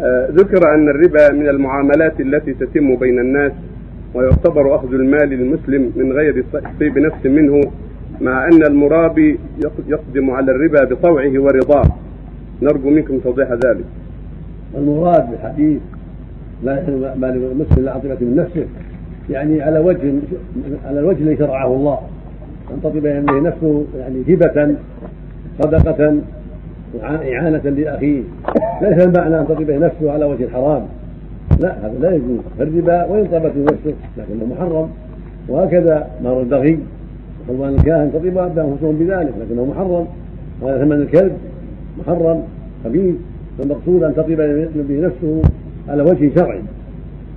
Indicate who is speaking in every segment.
Speaker 1: آه، ذكر أن الربا من المعاملات التي تتم بين الناس ويعتبر أخذ المال للمسلم من غير طيب نفس منه مع أن المرابي يقدم على الربا بطوعه ورضاه. نرجو منكم توضيح ذلك.
Speaker 2: المراد بالحديث يحل مال المسلم لا عطية من نفسه يعني على وجه على الوجه الذي شرعه الله. أن تطلب به نفسه يعني هبة صدقة إعانة لأخيه. ليس المعنى أن تطلب نفسه على وجه الحرام. لا هذا لا يجوز. فالربا وإن طلبت نفسه لكنه محرم. وهكذا مال البغي. وحلوان الكاهن تطيب أنفسهم بذلك لكنه محرم. وهذا ثمن الكلب محرم. خبيث. فالمقصود أن تطيب به نفسه على وجه شرعي.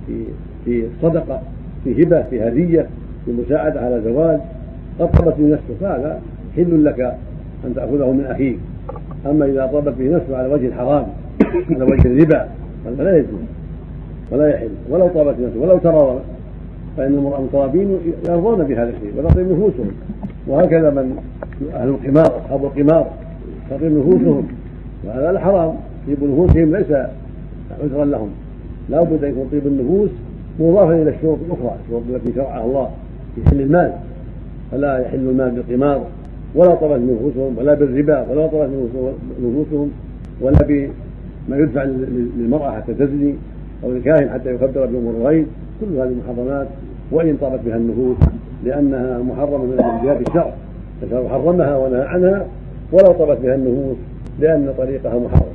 Speaker 2: في في صدقة في هبة في هدية في مساعدة على زواج. قد طلبت به نفسه فهذا حل لك أن تأخذه من أخيك. أما إذا طلبت به نفسه على وجه الحرام على وجه الربا فهذا لا يجوز ولا يحل. ولو طلبت نفسه ولو تراضى فإن المترابين يرضون بهذا الشيء وتطيب نفوسهم. وهكذا من أهل القمار أصحاب القمار تطيب نفوسهم. وهذا الحرام طيب نفوسهم ليس عذرا لهم. لا بد أن يكون طيب النفوس مضافا إلى الشروط الأخرى الشروط التي شرعها الله في حل المال. فلا يحل المال بالقمار. ولا طلبت نفوسهم ولا بالربا ولا طلبت نفوسهم ولا بما يدفع للمرأة حتى تزني أو الكاهن حتى يخبر بأمور الغيب كل هذه المحرمات وإن طابت بها النفوس لأنها محرمة من جهة الشرع. الشرع حرمها ونهى عنها ولو طابت بها النفوس لأن طريقها محرم.